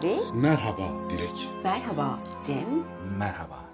abi. Merhaba Dilek. Merhaba Cem. Merhaba.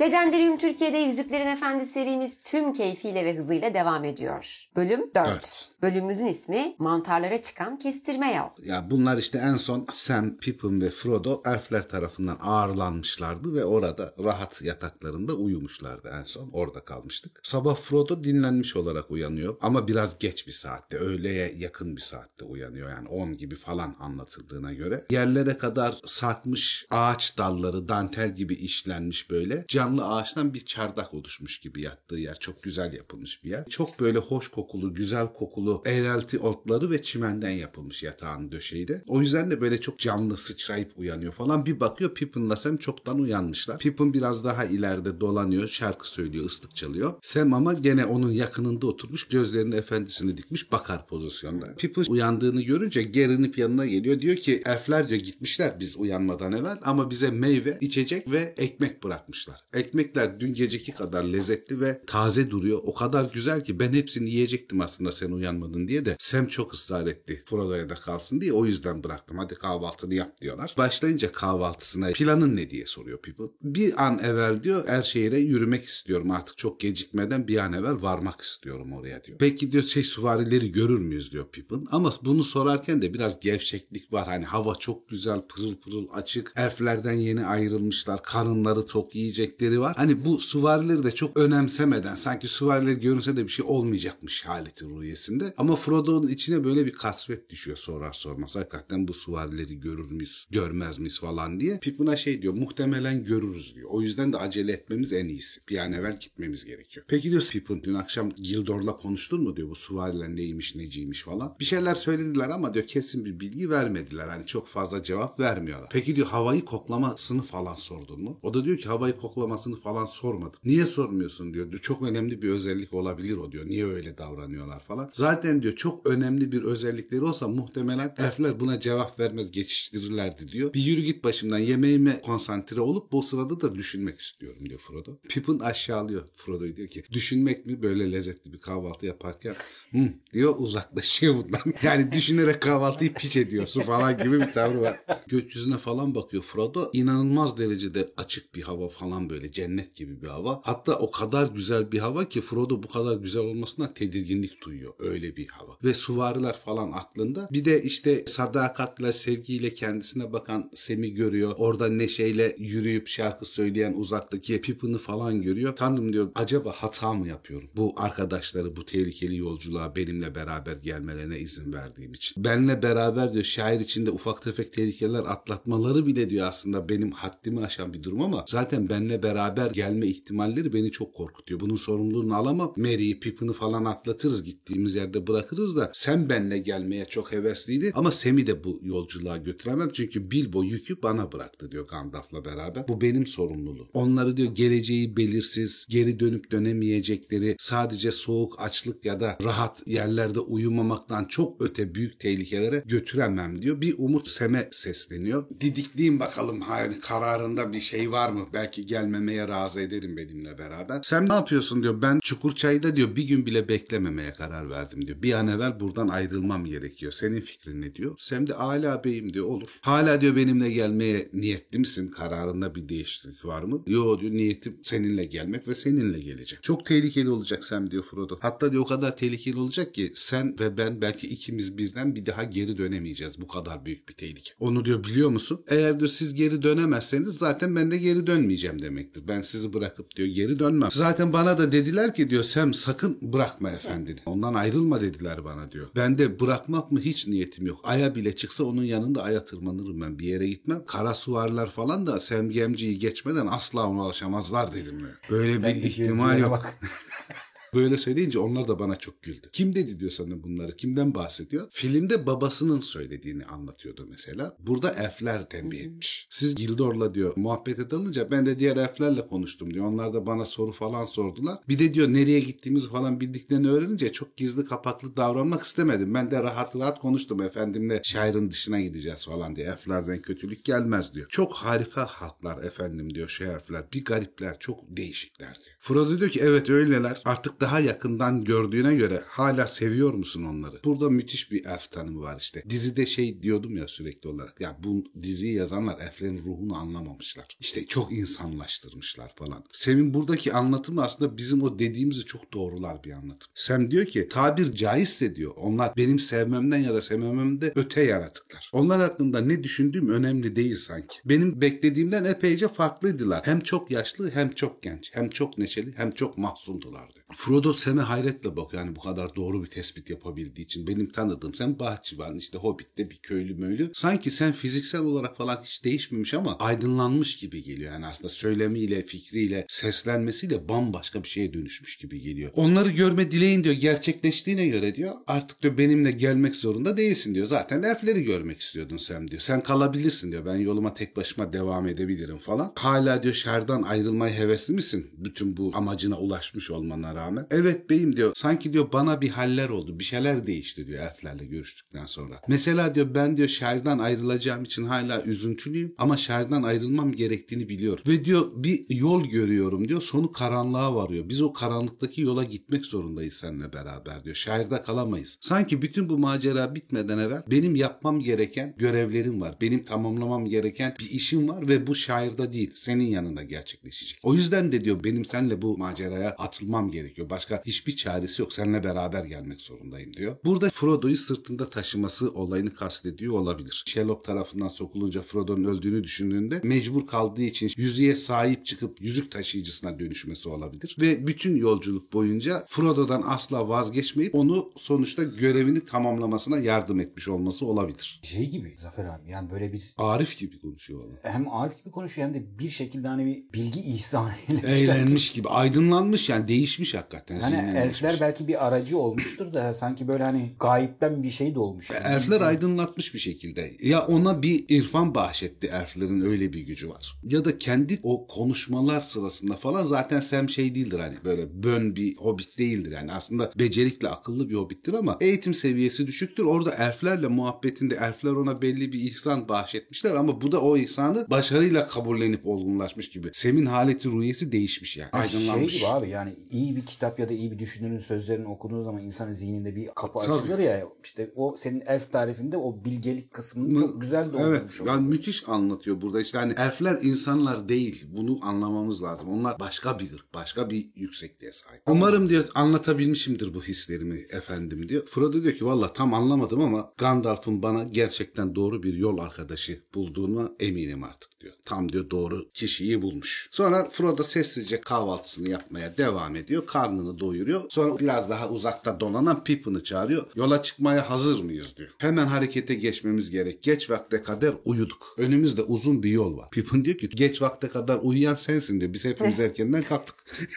Legendarium Türkiye'de Yüzüklerin Efendi serimiz tüm keyfiyle ve hızıyla devam ediyor. Bölüm 4. Evet. Bölümümüzün ismi Mantarlara Çıkan Kestirme Yol. Ya bunlar işte en son Sam, Pippin ve Frodo elfler tarafından ağırlanmışlardı ve orada rahat yataklarında uyumuşlardı en son. Orada kalmıştık. Sabah Frodo dinlenmiş olarak uyanıyor ama biraz geç bir saatte, öğleye yakın bir saatte uyanıyor. Yani 10 gibi falan anlatıldığına göre. Yerlere kadar sarkmış ağaç dalları dantel gibi işlenmiş böyle. Canlı ağaçtan bir çardak oluşmuş gibi yattığı yer. Çok güzel yapılmış bir yer. Çok böyle hoş kokulu, güzel kokulu eğrelti otları ve çimenden yapılmış yatağın döşeği de. O yüzden de böyle çok canlı sıçrayıp uyanıyor falan. Bir bakıyor Pippin'la Sam çoktan uyanmışlar. Pippin biraz daha ileride dolanıyor, şarkı söylüyor, ıslık çalıyor. Sam ama gene onun yakınında oturmuş, gözlerini efendisini dikmiş, bakar pozisyonda. Pippin uyandığını görünce gerinip yanına geliyor. Diyor ki elfler diyor gitmişler biz uyanmadan evvel ama bize meyve, içecek ve ekmek bırakmışlar. Ekmekler dün geceki kadar lezzetli ve taze duruyor. O kadar güzel ki ben hepsini yiyecektim aslında sen uyanmadın diye de Sam çok ısrar etti. Frodo'ya da kalsın diye o yüzden bıraktım. Hadi kahvaltını yap diyorlar. Başlayınca kahvaltısına planın ne diye soruyor Pippin. Bir an evvel diyor Erşehir'e yürümek istiyorum artık çok gecikmeden bir an evvel varmak istiyorum oraya diyor. Peki diyor şey süvarileri görür müyüz diyor Pippin. Ama bunu sorarken de biraz gevşeklik var. Hani hava çok güzel pırıl pırıl açık. Elflerden yeni ayrılmışlar. Karınları tok yiyecekleri var. Hani bu süvarileri de çok önemsemeden sanki süvarileri görünse de bir şey olmayacakmış haleti ruhiyesinde. Ama Frodo'nun içine böyle bir kasvet düşüyor sorar sormaz. Hakikaten bu süvarileri görür müyüz, görmez miyiz falan diye. Pippin'a şey diyor muhtemelen görürüz diyor. O yüzden de acele etmemiz en iyisi. Bir an evvel gitmemiz gerekiyor. Peki diyor Pippin dün akşam Gildor'la konuştun mu diyor bu süvariler neymiş neciymiş falan. Bir şeyler söylediler ama diyor kesin bir bilgi vermediler. Hani çok fazla cevap vermiyorlar. Peki diyor havayı koklamasını falan sordun mu? O da diyor ki havayı koklamasını falan sormadım. Niye sormuyorsun diyor. Çok önemli bir özellik olabilir o diyor. Niye öyle davranıyorlar falan. Zaten diyor çok önemli bir özellikleri olsa muhtemelen elfler buna cevap vermez geçiştirirlerdi diyor. Bir yürü git başımdan yemeğime konsantre olup bu sırada da düşünmek istiyorum diyor Frodo. Pippin aşağılıyor Frodo'yu diyor ki düşünmek mi böyle lezzetli bir kahvaltı yaparken Hı, diyor uzaklaşıyor bundan. Yani düşünerek kahvaltıyı piç ediyorsun falan gibi bir tavrı var. Gökyüzüne falan bakıyor Frodo. İnanılmaz derecede açık bir hava falan böyle cennet gibi bir hava. Hatta o kadar güzel bir hava ki Frodo bu kadar güzel olmasına tedirginlik duyuyor. Öyle bir hava. Ve suvariler falan aklında. Bir de işte sadakatle, sevgiyle kendisine bakan Sem'i görüyor. Orada neşeyle yürüyüp şarkı söyleyen uzaktaki Pippin'i falan görüyor. Tanrım diyor acaba hata mı yapıyorum? Bu arkadaşları bu tehlikeli yolculuğa benimle beraber gelmelerine izin verdiğim için. Benle beraber diyor şair içinde ufak tefek tehlikeler atlatmaları bile diyor aslında benim haddimi aşan bir durum ama zaten benle beraber gelme ihtimalleri beni çok korkutuyor. Bunun sorumluluğunu alamam. Mary'i, Pippin'i falan atlatırız gittiğimiz yerde bırakırız da sen benle gelmeye çok hevesliydi ama Sam'i de bu yolculuğa götüremem çünkü Bilbo yükü bana bıraktı diyor Gandalf'la beraber. Bu benim sorumluluğum. Onları diyor geleceği belirsiz, geri dönüp dönemeyecekleri, sadece soğuk, açlık ya da rahat yerlerde uyumamaktan çok öte büyük tehlikelere götüremem diyor. Bir umut Sem'e sesleniyor. Didikliğim bakalım hani kararında bir şey var mı? Belki gelmemeye razı ederim benimle beraber. Sen ne yapıyorsun diyor. Ben Çukurçay'da diyor bir gün bile beklememeye karar verdim diyor. Bir an evvel buradan ayrılmam gerekiyor. Senin fikrin ne diyor? Sem de hala beyim diyor olur. Hala diyor benimle gelmeye niyetli misin? Kararında bir değişiklik var mı? Yo diyor niyetim seninle gelmek ve seninle geleceğim. Çok tehlikeli olacak Sam diyor Frodo. Hatta diyor o kadar tehlikeli olacak ki sen ve ben belki ikimiz birden bir daha geri dönemeyeceğiz. Bu kadar büyük bir tehlike. Onu diyor biliyor musun? Eğer diyor siz geri dönemezseniz zaten ben de geri dönmeyeceğim demektir. Ben sizi bırakıp diyor geri dönmem. Zaten bana da dediler ki diyor Sam sakın bırakma efendini. Ondan ayrılma dediler bana diyor. Ben de bırakmak mı hiç niyetim yok. Aya bile çıksa onun yanında aya tırmanırım ben. Bir yere gitmem. Kara suvarlar falan da Sam Gemci'yi geçmeden asla ona ulaşamazlar dedim. diyor. Böyle Sen bir ihtimal yok. Böyle söyleyince onlar da bana çok güldü. Kim dedi diyor sana bunları? Kimden bahsediyor? Filmde babasının söylediğini anlatıyordu mesela. Burada elfler tembih etmiş. Siz Gildor'la diyor muhabbete dalınca ben de diğer elflerle konuştum diyor. Onlar da bana soru falan sordular. Bir de diyor nereye gittiğimizi falan bildiklerini öğrenince çok gizli kapaklı davranmak istemedim. Ben de rahat rahat konuştum efendimle şairin dışına gideceğiz falan diye. Elflerden kötülük gelmez diyor. Çok harika halklar efendim diyor şu elfler. Bir garipler çok değişikler diyor. Frodo diyor ki evet öyleler. Artık daha yakından gördüğüne göre hala seviyor musun onları? Burada müthiş bir elf tanımı var işte. Dizide şey diyordum ya sürekli olarak. Ya bu diziyi yazanlar elflerin ruhunu anlamamışlar. İşte çok insanlaştırmışlar falan. Sem'in buradaki anlatımı aslında bizim o dediğimizi çok doğrular bir anlatım. Sem diyor ki tabir caizse diyor. Onlar benim sevmemden ya da sevmememde öte yaratıklar. Onlar hakkında ne düşündüğüm önemli değil sanki. Benim beklediğimden epeyce farklıydılar. Hem çok yaşlı hem çok genç. Hem çok neşeli hem çok mahzundular. Frodo Sem'e hayretle bakıyor. Yani bu kadar doğru bir tespit yapabildiği için. Benim tanıdığım Sem bahçıvan işte Hobbit'te bir köylü möylü. Sanki sen fiziksel olarak falan hiç değişmemiş ama aydınlanmış gibi geliyor. Yani aslında söylemiyle, fikriyle, seslenmesiyle bambaşka bir şeye dönüşmüş gibi geliyor. Onları görme dileğin diyor gerçekleştiğine göre diyor artık diyor benimle gelmek zorunda değilsin diyor. Zaten elfleri görmek istiyordun Sem diyor. Sen kalabilirsin diyor. Ben yoluma tek başıma devam edebilirim falan. Hala diyor şerden ayrılmaya hevesli misin? Bütün bu amacına ulaşmış olmana rağmen. Evet beyim diyor. Sanki diyor bana bir haller oldu. Bir şeyler değişti diyor elflerle görüştükten sonra. Mesela diyor ben diyor şerden ayrılacağım için hala üzüntülüyüm ama şerden ayrılmam gerektiğini biliyorum. Ve diyor bir yol görüyorum diyor. Sonu karanlığa varıyor. Biz o karanlıktaki yola gitmek zorundayız seninle beraber diyor. Şehirde kalamayız. Sanki bütün bu macera bitmeden evvel benim yapmam gereken görevlerim var. Benim tamamlamam gereken bir işim var ve bu şairde değil. Senin yanında gerçekleşecek. O yüzden de diyor benim seninle bu maceraya atılmam gerekiyor. Başka hiçbir çaresi yok. Seninle beraber gelmek zorundayım diyor. Burada Frodo'yu sırtında taşıması olayını kastediyor olabilir. Sherlock tarafından sokulunca Frodo'nun öldüğünü düşündüğünde mecbur kaldığı için yüzüğe sahip çıkıp yüzük taşıyıcısına dönüşmesi olabilir. Ve bütün yolculuk boyunca Frodo'dan asla vazgeçmeyip onu sonuçta görevini tamamlamasına yardım etmiş olması olabilir. Şey gibi Zafer abi yani böyle bir Arif gibi konuşuyor valla. hem Arif gibi konuşuyor hem de bir şekilde hani bir bilgi ihsan eylemişler. Eğlenmiş gibi, aydınlanmış yani değişmiş hakikaten. Yani elfler belki bir aracı olmuştur da sanki böyle hani gayipten bir şey de olmuş. Elfler aydınlatmış bir şekilde. Ya ona bir irfan bahşetti elflerin öyle bir gücü var. Ya da kendi o konuşmalar sırasında falan zaten Sam şey değildir hani böyle bön bir hobbit değildir yani. Aslında becerikli akıllı bir hobbittir ama eğitim seviyesi düşüktür. Orada elflerle muhabbetinde elfler ona belli bir ihsan bahşetmişler ama bu da o ihsanı başarıyla kabullenip olgunlaşmış gibi. Sem'in haleti ruhiyesi değişmiş yani. Şey Aydınlanmış. gibi abi yani iyi bir kitap ya da iyi bir düşünürün sözlerini okuduğu zaman insanın zihninde bir kapı Tabii. açılır ya işte o senin elf tarifinde o bilgelik kısmını çok güzel Evet doldurmuş. yani müthiş anlatıyor burada işte hani elfler insanlar değil bunu anlamamız lazım. Onlar başka bir ırk başka bir yüksekliğe sahip. Umarım diyor anlatabilmişimdir bu hislerimi efendim diyor. Frodo diyor ki valla tam anlamadım ama Gandalf'ın bana gerçekten doğru bir yol arkadaşı bulduğuna eminim artık diyor. Tam diyor doğru kişiyi bulmuş. Sonra Frodo sessizce kahvaltısını yapmaya devam ediyor. Karnını doyuruyor. Sonra biraz daha uzakta donanan Pippin'i çağırıyor. Yola çıkmaya hazır mıyız diyor. Hemen harekete geçmemiz gerek. Geç vakte kadar uyuduk. Önümüzde uzun bir yol var. Pippin diyor ki geç vakte kadar uyuyan sensin diyor. Biz hepimiz erkenden kalktık.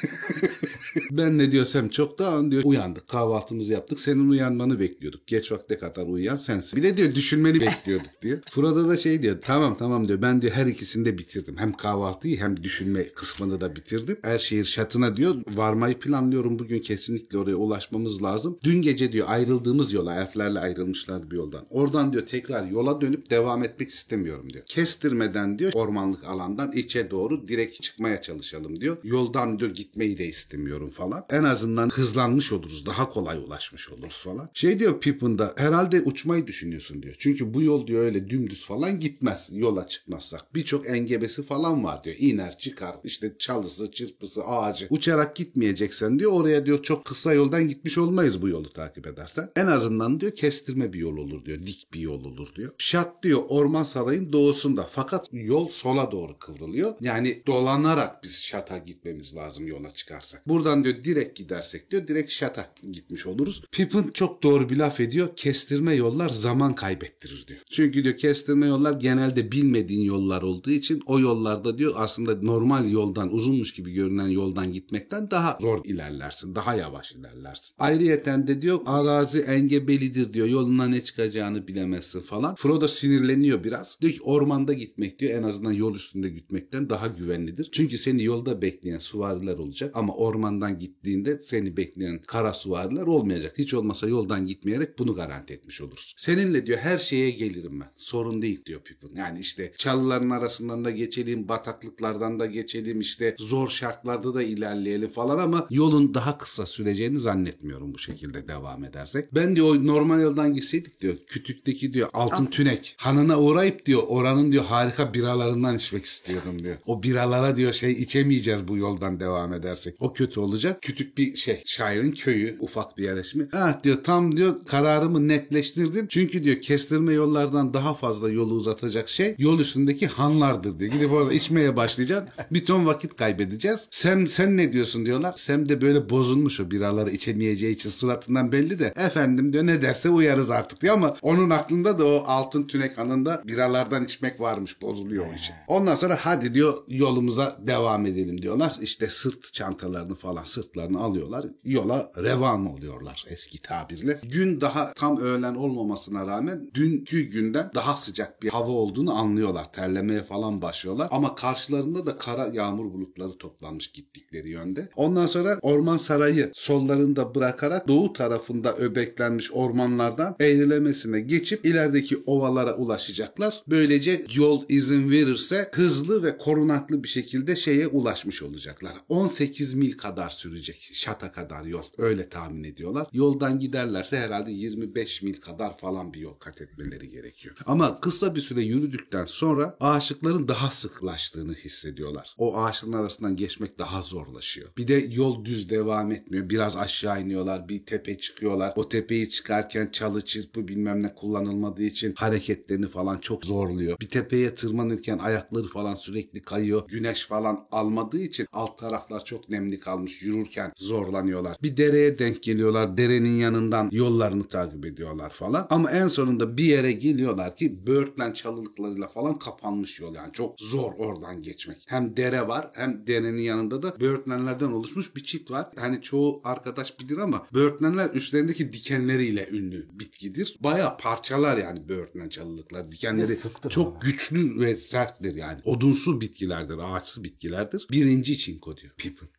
ben ne diyorsam çoktan diyor uyandık kahvaltımızı yaptık senin uyanmanı bekliyorduk. Geç vakte kadar uyuyan sensin. Bir de diyor düşünmeni bekliyorduk diyor. Frodo da şey diyor tamam tamam diyor ben diyor her ikisini de bitirdim. Hem kahvaltıyı hem düşünme kısmını da bitirdim. Erşehir şatına diyor varmayı planlıyorum bugün kesinlikle oraya ulaşmamız lazım. Dün gece diyor ayrıldığımız yola elflerle ayrılmışlar bir yoldan. Oradan diyor tekrar yola dönüp devam etmek istemiyorum diyor. Kestirmeden diyor ormanlık alandan içe doğru direkt çıkmaya çalışalım diyor. Yoldan diyor gitmeyi de istemiyorum falan. En azından hızlanmış oluruz. Daha kolay ulaşmış oluruz falan. Şey diyor Pippin da herhalde uçmayı düşünüyorsun diyor. Çünkü bu yol diyor öyle dümdüz falan gitmez yola çıkmazsak. Birçok engebesi falan var diyor. İner çıkar işte çalısı çırpısı ağacı. Uçarak gitmeyeceksen diyor oraya diyor çok kısa yoldan gitmiş olmayız bu yolu takip edersen. En azından diyor kestirme bir yol olur diyor. Dik bir yol olur diyor. Şat diyor orman sarayın doğusunda fakat yol sola doğru kıvrılıyor. Yani dolanarak biz Şat'a gitmemiz lazım yola çıkarsak. Buradan diyor direkt gidersek diyor direkt Şat'a gitmiş oluruz. Pippin çok doğru bir laf ediyor. Kestirme yollar zaman kaybettirir diyor. Çünkü diyor kestirme yollar genelde bilmediğin yollar olduğu için o yollarda diyor aslında normal yoldan uzunmuş gibi görünen yoldan gitmekten daha zor ilerlersin. Daha yavaş ilerlersin. Ayrıyeten de diyor arazi engebelidir diyor. Yoluna ne çıkacağını bilemezsin falan. Frodo sinirleniyor biraz. Diyor ki ormanda gitmek diyor en azından yol üstünde gitmekten daha güvenlidir. Çünkü seni yolda bekleyen süvariler olacak ama ormandan yoldan gittiğinde seni bekleyen kara süvariler olmayacak. Hiç olmasa yoldan gitmeyerek bunu garanti etmiş olursun. Seninle diyor her şeye gelirim ben. Sorun değil diyor Pippin. Yani işte çalıların arasından da geçelim, bataklıklardan da geçelim, işte zor şartlarda da ilerleyelim falan ama yolun daha kısa süreceğini zannetmiyorum bu şekilde devam edersek. Ben diyor normal yoldan gitseydik diyor kütükteki diyor altın tünek hanına uğrayıp diyor oranın diyor harika biralarından içmek istiyordum diyor. O biralara diyor şey içemeyeceğiz bu yoldan devam edersek. O kötü olacak. Kütük bir şey şairin köyü ufak bir yerleşimi. Ah diyor tam diyor kararımı netleştirdim. Çünkü diyor kestirme yollardan daha fazla yolu uzatacak şey yol üstündeki hanlardır diyor. Gidip orada içmeye başlayacaksın. Bir ton vakit kaybedeceğiz. Sen sen ne diyorsun diyorlar. Sem de böyle bozulmuş o biraları içemeyeceği için suratından belli de. Efendim diyor ne derse uyarız artık diyor ama onun aklında da o altın tünek hanında biralardan içmek varmış. Bozuluyor o için. Ondan sonra hadi diyor yolumuza devam edelim diyorlar. İşte sırt çantalarını falan sırtlarını alıyorlar. Yola revan oluyorlar eski tabirle. Gün daha tam öğlen olmamasına rağmen dünkü günden daha sıcak bir hava olduğunu anlıyorlar. Terlemeye falan başlıyorlar. Ama karşılarında da kara yağmur bulutları toplanmış gittikleri yönde. Ondan sonra orman sarayı sollarında bırakarak doğu tarafında öbeklenmiş ormanlardan eğrilemesine geçip ilerideki ovalara ulaşacaklar. Böylece yol izin verirse hızlı ve korunaklı bir şekilde şeye ulaşmış olacaklar. 18 mil kadar sürecek şata kadar yol. Öyle tahmin ediyorlar. Yoldan giderlerse herhalde 25 mil kadar falan bir yol kat etmeleri gerekiyor. Ama kısa bir süre yürüdükten sonra ağaçlıkların daha sıklaştığını hissediyorlar. O ağaçların arasından geçmek daha zorlaşıyor. Bir de yol düz devam etmiyor. Biraz aşağı iniyorlar. Bir tepe çıkıyorlar. O tepeyi çıkarken çalı çırpı bilmem ne kullanılmadığı için hareketlerini falan çok zorluyor. Bir tepeye tırmanırken ayakları falan sürekli kayıyor. Güneş falan almadığı için alt taraflar çok nemli kalmış. Yürürken zorlanıyorlar. Bir dereye denk geliyorlar. Derenin yanından yollarını takip ediyorlar falan. Ama en sonunda bir yere geliyorlar ki böğürtlen çalılıklarıyla falan kapanmış yol yani. Çok zor oradan geçmek. Hem dere var hem derenin yanında da böğürtlenlerden oluşmuş bir çit var. Hani çoğu arkadaş bilir ama böğürtlenler üstlerindeki dikenleriyle ünlü bitkidir. Baya parçalar yani böğürtlen çalılıklar. Dikenleri çok bana. güçlü ve serttir yani. Odunsu bitkilerdir, ağaçsız bitkilerdir. Birinci çinko diyor Pippin.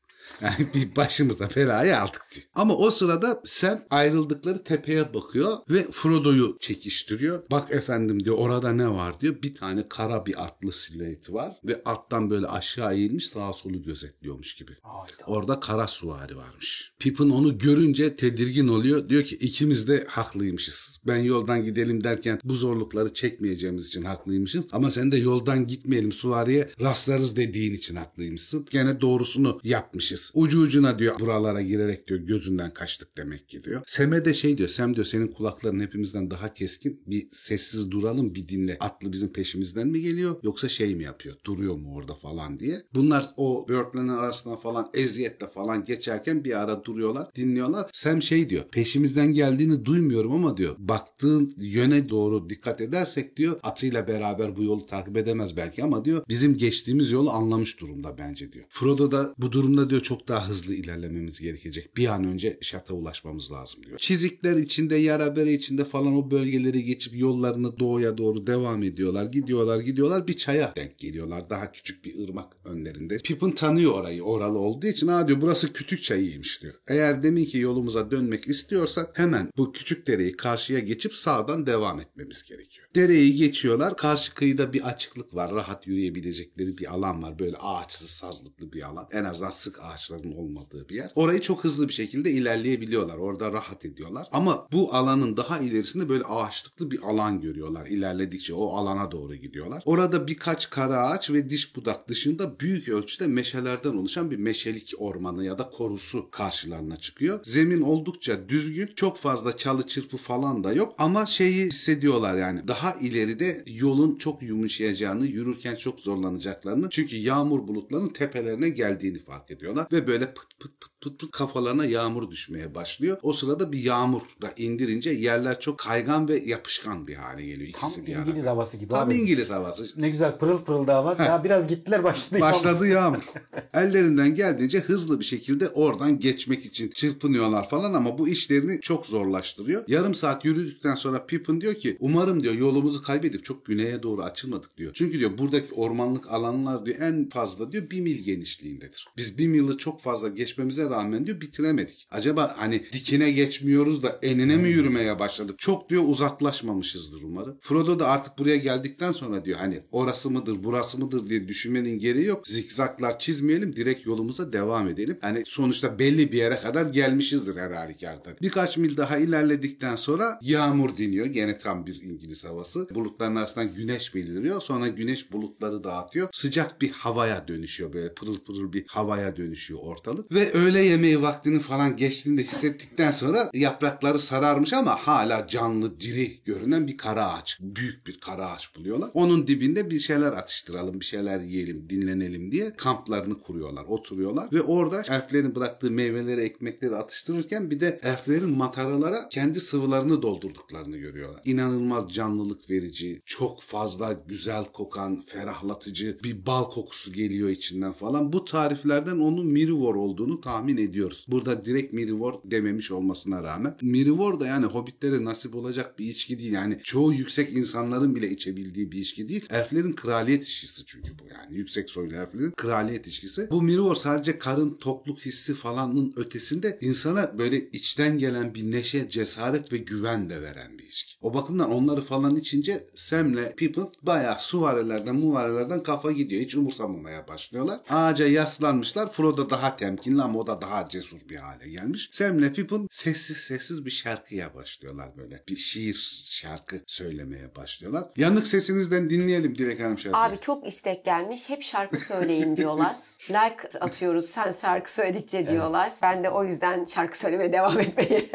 Yani bir başımıza belayı aldık diyor. Ama o sırada Sam ayrıldıkları tepeye bakıyor ve Frodo'yu çekiştiriyor. Bak efendim diyor orada ne var diyor. Bir tane kara bir atlı silüeti var ve attan böyle aşağı eğilmiş sağa solu gözetliyormuş gibi. Hayda. Orada kara suvari varmış. Pippin onu görünce tedirgin oluyor. Diyor ki ikimiz de haklıymışız. Ben yoldan gidelim derken bu zorlukları çekmeyeceğimiz için haklıymışız. Ama sen de yoldan gitmeyelim suvariye rastlarız dediğin için haklıymışsın. Gene doğrusunu yapmışız. Ucu ucuna diyor buralara girerek diyor gözünden kaçtık demek ki diyor. Sem'e de şey diyor. Sem diyor senin kulakların hepimizden daha keskin. Bir sessiz duralım bir dinle. Atlı bizim peşimizden mi geliyor yoksa şey mi yapıyor? Duruyor mu orada falan diye. Bunlar o börtlerin arasından falan eziyetle falan geçerken bir ara duruyorlar dinliyorlar. Sem şey diyor. Peşimizden geldiğini duymuyorum ama diyor baktığın yöne doğru dikkat edersek diyor atıyla beraber bu yolu takip edemez belki ama diyor bizim geçtiğimiz yolu anlamış durumda bence diyor. Frodo da bu durumda diyor çok daha hızlı ilerlememiz gerekecek. Bir an önce şata ulaşmamız lazım diyor. Çizikler içinde, yara bere içinde falan o bölgeleri geçip yollarını doğuya doğru devam ediyorlar. Gidiyorlar gidiyorlar bir çaya denk geliyorlar. Daha küçük bir ırmak önlerinde. Pippin tanıyor orayı oralı olduğu için aa diyor burası kütük çayıymış diyor. Eğer demin ki yolumuza dönmek istiyorsak hemen bu küçük dereyi karşıya geçip sağdan devam etmemiz gerekiyor. Dereyi geçiyorlar. Karşı kıyıda bir açıklık var. Rahat yürüyebilecekleri bir alan var. Böyle ağaçsız sazlıklı bir alan. En azından sık ağaçların olmadığı bir yer. Orayı çok hızlı bir şekilde ilerleyebiliyorlar. Orada rahat ediyorlar. Ama bu alanın daha ilerisinde böyle ağaçlıklı bir alan görüyorlar. İlerledikçe o alana doğru gidiyorlar. Orada birkaç kara ağaç ve diş budak dışında büyük ölçüde meşelerden oluşan bir meşelik ormanı ya da korusu karşılarına çıkıyor. Zemin oldukça düzgün. Çok fazla çalı çırpı falan da yok ama şeyi hissediyorlar yani. Daha ileride yolun çok yumuşayacağını, yürürken çok zorlanacaklarını çünkü yağmur bulutlarının tepelerine geldiğini fark ediyorlar ve böyle pıt pıt pıt pıt pıt kafalarına yağmur düşmeye başlıyor. O sırada bir yağmur da indirince yerler çok kaygan ve yapışkan bir hale geliyor. Tam İngiliz havası gibi Tam abi. İngiliz havası. Ne güzel pırıl pırıl da var. Ya biraz gittiler başladı. Başladı yağmur. Ellerinden geldiğince hızlı bir şekilde oradan geçmek için çırpınıyorlar falan ama bu işlerini çok zorlaştırıyor. Yarım saat yürüdükten sonra Pippin diyor ki umarım diyor yol yolumuzu kaybedip çok güneye doğru açılmadık diyor. Çünkü diyor buradaki ormanlık alanlar diyor en fazla diyor bir mil genişliğindedir. Biz bir mili çok fazla geçmemize rağmen diyor bitiremedik. Acaba hani dikine geçmiyoruz da enine mi yürümeye başladık? Çok diyor uzaklaşmamışızdır umarım. Frodo da artık buraya geldikten sonra diyor hani orası mıdır burası mıdır diye düşünmenin gereği yok. Zikzaklar çizmeyelim direkt yolumuza devam edelim. Hani sonuçta belli bir yere kadar gelmişizdir her halükarda. Birkaç mil daha ilerledikten sonra yağmur diniyor. Gene tam bir İngiliz havası. Bulutların arasından güneş beliriyor. Sonra güneş bulutları dağıtıyor. Sıcak bir havaya dönüşüyor böyle pırıl pırıl bir havaya dönüşüyor ortalık. Ve öğle yemeği vaktinin falan geçtiğinde hissettikten sonra yaprakları sararmış ama hala canlı diri görünen bir kara ağaç. Büyük bir kara ağaç buluyorlar. Onun dibinde bir şeyler atıştıralım, bir şeyler yiyelim, dinlenelim diye kamplarını kuruyorlar, oturuyorlar. Ve orada elflerin bıraktığı meyveleri, ekmekleri atıştırırken bir de elflerin mataralara kendi sıvılarını doldurduklarını görüyorlar. İnanılmaz canlılık verici, çok fazla güzel kokan, ferahlatıcı bir bal kokusu geliyor içinden falan. Bu tariflerden onun mirivor olduğunu tahmin ediyoruz. Burada direkt mirivor dememiş olmasına rağmen. Mirivor da yani hobbitlere nasip olacak bir içki değil. Yani çoğu yüksek insanların bile içebildiği bir içki değil. Elflerin kraliyet içkisi çünkü bu yani. Yüksek soylu elflerin kraliyet içkisi. Bu mirivor sadece karın tokluk hissi falanın ötesinde insana böyle içten gelen bir neşe, cesaret ve güven de veren bir içki. O bakımdan onları falan içince Sam'le Pippin bayağı suvarelerden muvarelerden kafa gidiyor. Hiç umursamamaya başlıyorlar. Ağaca yaslanmışlar. Frodo daha temkinli ama o da daha cesur bir hale gelmiş. Sam'le Pippin sessiz sessiz bir şarkıya başlıyorlar böyle. Bir şiir şarkı söylemeye başlıyorlar. Yanık sesinizden dinleyelim Dilek Hanım şarkıyı. Abi çok istek gelmiş. Hep şarkı söyleyin diyorlar. like atıyoruz sen şarkı söyledikçe diyorlar. Ben de o yüzden şarkı söylemeye devam etmeyi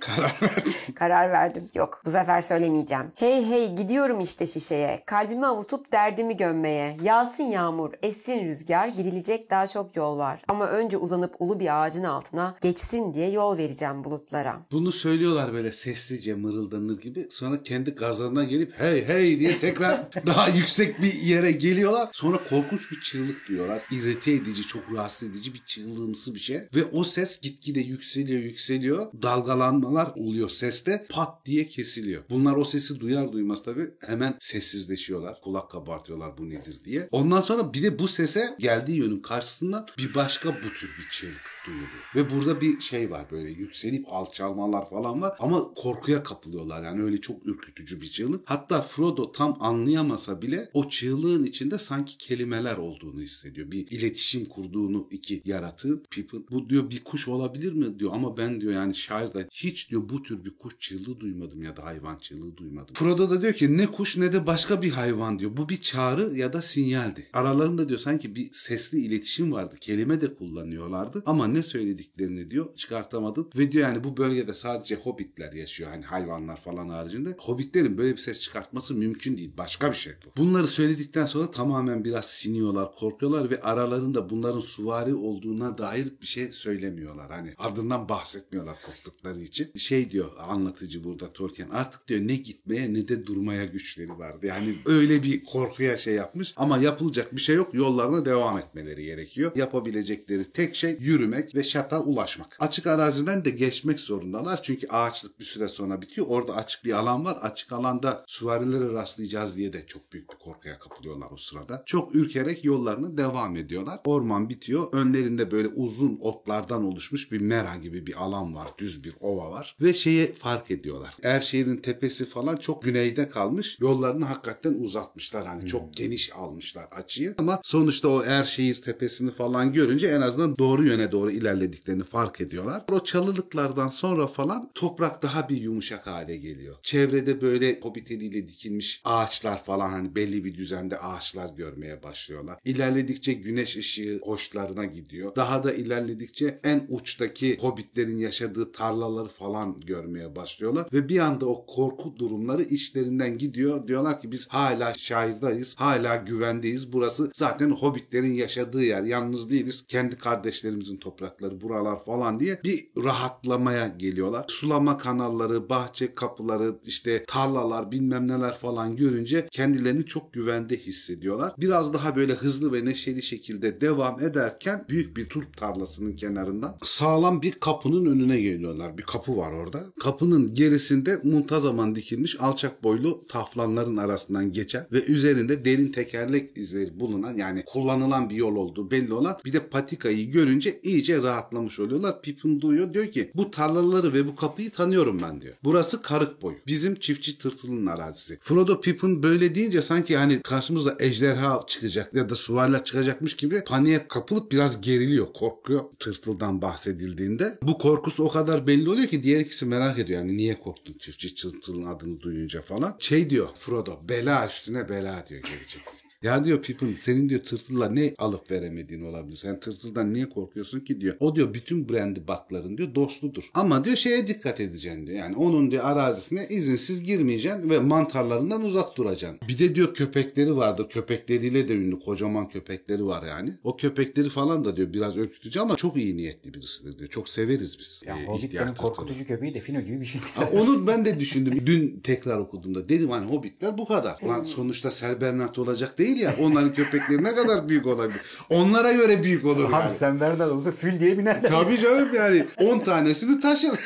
Karar verdim. karar verdim. Yok bu sefer söylemeyeceğim. Hey hey gidiyorum işte şişeye. Kalbimi avutup derdimi gömmeye. Yağsın yağmur, essin rüzgar. Gidilecek daha çok yol var. Ama önce uzanıp ulu bir ağacın altına geçsin diye yol vereceğim bulutlara. Bunu söylüyorlar böyle sessizce mırıldanır gibi. Sonra kendi gazlarına gelip hey hey diye tekrar daha yüksek bir yere geliyorlar. Sonra korkunç bir çığlık duyuyorlar. İrite edici, çok rahatsız edici bir çığlığımsı bir şey. Ve o ses gitgide yükseliyor yükseliyor. Dalgalanmalar oluyor seste. Pat diye kesiliyor. Bunlar o sesi duyar duymaz tabii hemen sessizleşiyorlar. Kulak kabartıyorlar bu nedir diye. Ondan sonra bir de bu sese geldiği yönün karşısından bir başka bu tür bir çığlık duyuluyor. Ve burada bir şey var böyle yükselip alçalmalar falan var ama korkuya kapılıyorlar yani öyle çok ürkütücü bir çığlık. Hatta Frodo tam anlayamasa bile o çığlığın içinde sanki kelimeler olduğunu hissediyor. Bir iletişim kurduğunu iki yaratığın Pippin. Bu diyor bir kuş olabilir mi diyor ama ben diyor yani şairde hiç diyor bu tür bir kuş çığlığı duymadım ya da hayvan çığlığı duymadım. Frodo da diyor ki ne kuş ne de başka bir hayvan diyor. Bu bir çağrı ya da sinyaldi. Aralarında diyor sanki bir sesli iletişim vardı. Kelime de kullanıyorlardı ama ne söylediklerini diyor çıkartamadım. Ve diyor yani bu bölgede sadece hobbitler yaşıyor. Hani hayvanlar falan haricinde. Hobbitlerin böyle bir ses çıkartması mümkün değil. Başka bir şey bu. Bunları söyledikten sonra tamamen biraz siniyorlar, korkuyorlar ve aralarında bunların suvari olduğuna dair bir şey söylemiyorlar. Hani adından bahsetmiyorlar korktukları için. Şey diyor anlatıcı burada Tolkien artık diyor ne gitmeye ne de durmaya güçleri vardı. Yani öyle bir korkuya şey yapmış ama yapılacak bir şey yok. Yollarına devam etmeleri gerekiyor. Yapabilecekleri tek şey yürümek ve şata ulaşmak. Açık araziden de geçmek zorundalar. Çünkü ağaçlık bir süre sonra bitiyor. Orada açık bir alan var. Açık alanda süvarilere rastlayacağız diye de çok büyük bir korkuya kapılıyorlar o sırada. Çok ürkerek yollarına devam ediyorlar. Orman bitiyor. Önlerinde böyle uzun otlardan oluşmuş bir mera gibi bir alan var. Düz bir ova var. Ve şeyi fark ediyorlar. Erşehir'in tepesi falan çok güneyde kalmış. Yollarını hakikaten uzatmışlar. Hani çok geniş almışlar açıyı. Ama sonuçta o Erşehir tepesini falan görünce en azından doğru yöne doğru ilerlediklerini fark ediyorlar. O çalılıklardan sonra falan toprak daha bir yumuşak hale geliyor. Çevrede böyle hobbit eliyle dikilmiş ağaçlar falan hani belli bir düzende ağaçlar görmeye başlıyorlar. İlerledikçe güneş ışığı hoşlarına gidiyor. Daha da ilerledikçe en uçtaki hobbitlerin yaşadığı tarlaları falan görmeye başlıyorlar. Ve bir anda o korku durumları içlerinden gidiyor. Diyorlar ki biz hala şahirdayız. Hala güvendeyiz. Burası zaten hobbitlerin yaşadığı yer. Yalnız değiliz. Kendi kardeşlerimizin toprakları buralar falan diye bir rahatlamaya geliyorlar. Sulama kanalları, bahçe kapıları, işte tarlalar bilmem neler falan görünce kendilerini çok güvende hissediyorlar. Biraz daha böyle hızlı ve neşeli şekilde devam ederken büyük bir turp tarlasının kenarından sağlam bir kapının önüne geliyorlar. Bir kapı var orada. Kapının gerisinde muntazaman dikilmiş alçak boylu taflanların arasından geçen ve üzerinde derin tekerlek izleri bulunan yani kullanılan bir yol olduğu belli olan bir de patikayı görünce iyice rahatlamış oluyorlar. Pippin duyuyor diyor ki bu tarlaları ve bu kapıyı tanıyorum ben diyor. Burası karık boyu. Bizim çiftçi tırtılın arazisi. Frodo Pippin böyle deyince sanki hani karşımızda ejderha çıkacak ya da suvarlar çıkacakmış gibi paniğe kapılıp biraz geriliyor. Korkuyor tırtıldan bahsedildiğinde. Bu korkusu o kadar belli oluyor ki diğer ikisi merak ediyor. Yani niye korktun çiftçi tırtılın adını duyunca falan. Şey diyor Frodo bela üstüne bela diyor gelecek. Ya diyor Pippin senin diyor tırtılla ne alıp veremediğin olabilir. Sen tırtıldan niye korkuyorsun ki diyor. O diyor bütün brandy bakların diyor dostludur. Ama diyor şeye dikkat edeceksin diyor. Yani onun diyor arazisine izinsiz girmeyeceksin ve mantarlarından uzak duracaksın. Bir de diyor köpekleri vardır. Köpekleriyle de ünlü kocaman köpekleri var yani. O köpekleri falan da diyor biraz ürkütücü ama çok iyi niyetli birisidir diyor. Çok severiz biz. Yani Ee, Hobbitlerin korkutucu köpeği Defino gibi bir şey. Ha, onu ben de düşündüm. Dün tekrar okuduğumda dedim hani hobbitler bu kadar. Lan sonuçta Ser Bernard olacak değil ya. Onların köpekleri ne kadar büyük olabilir. Onlara göre büyük olur Abi yani. sen Bernard olsa fül diye binerler. Tabii canım yani 10 tanesini taşır.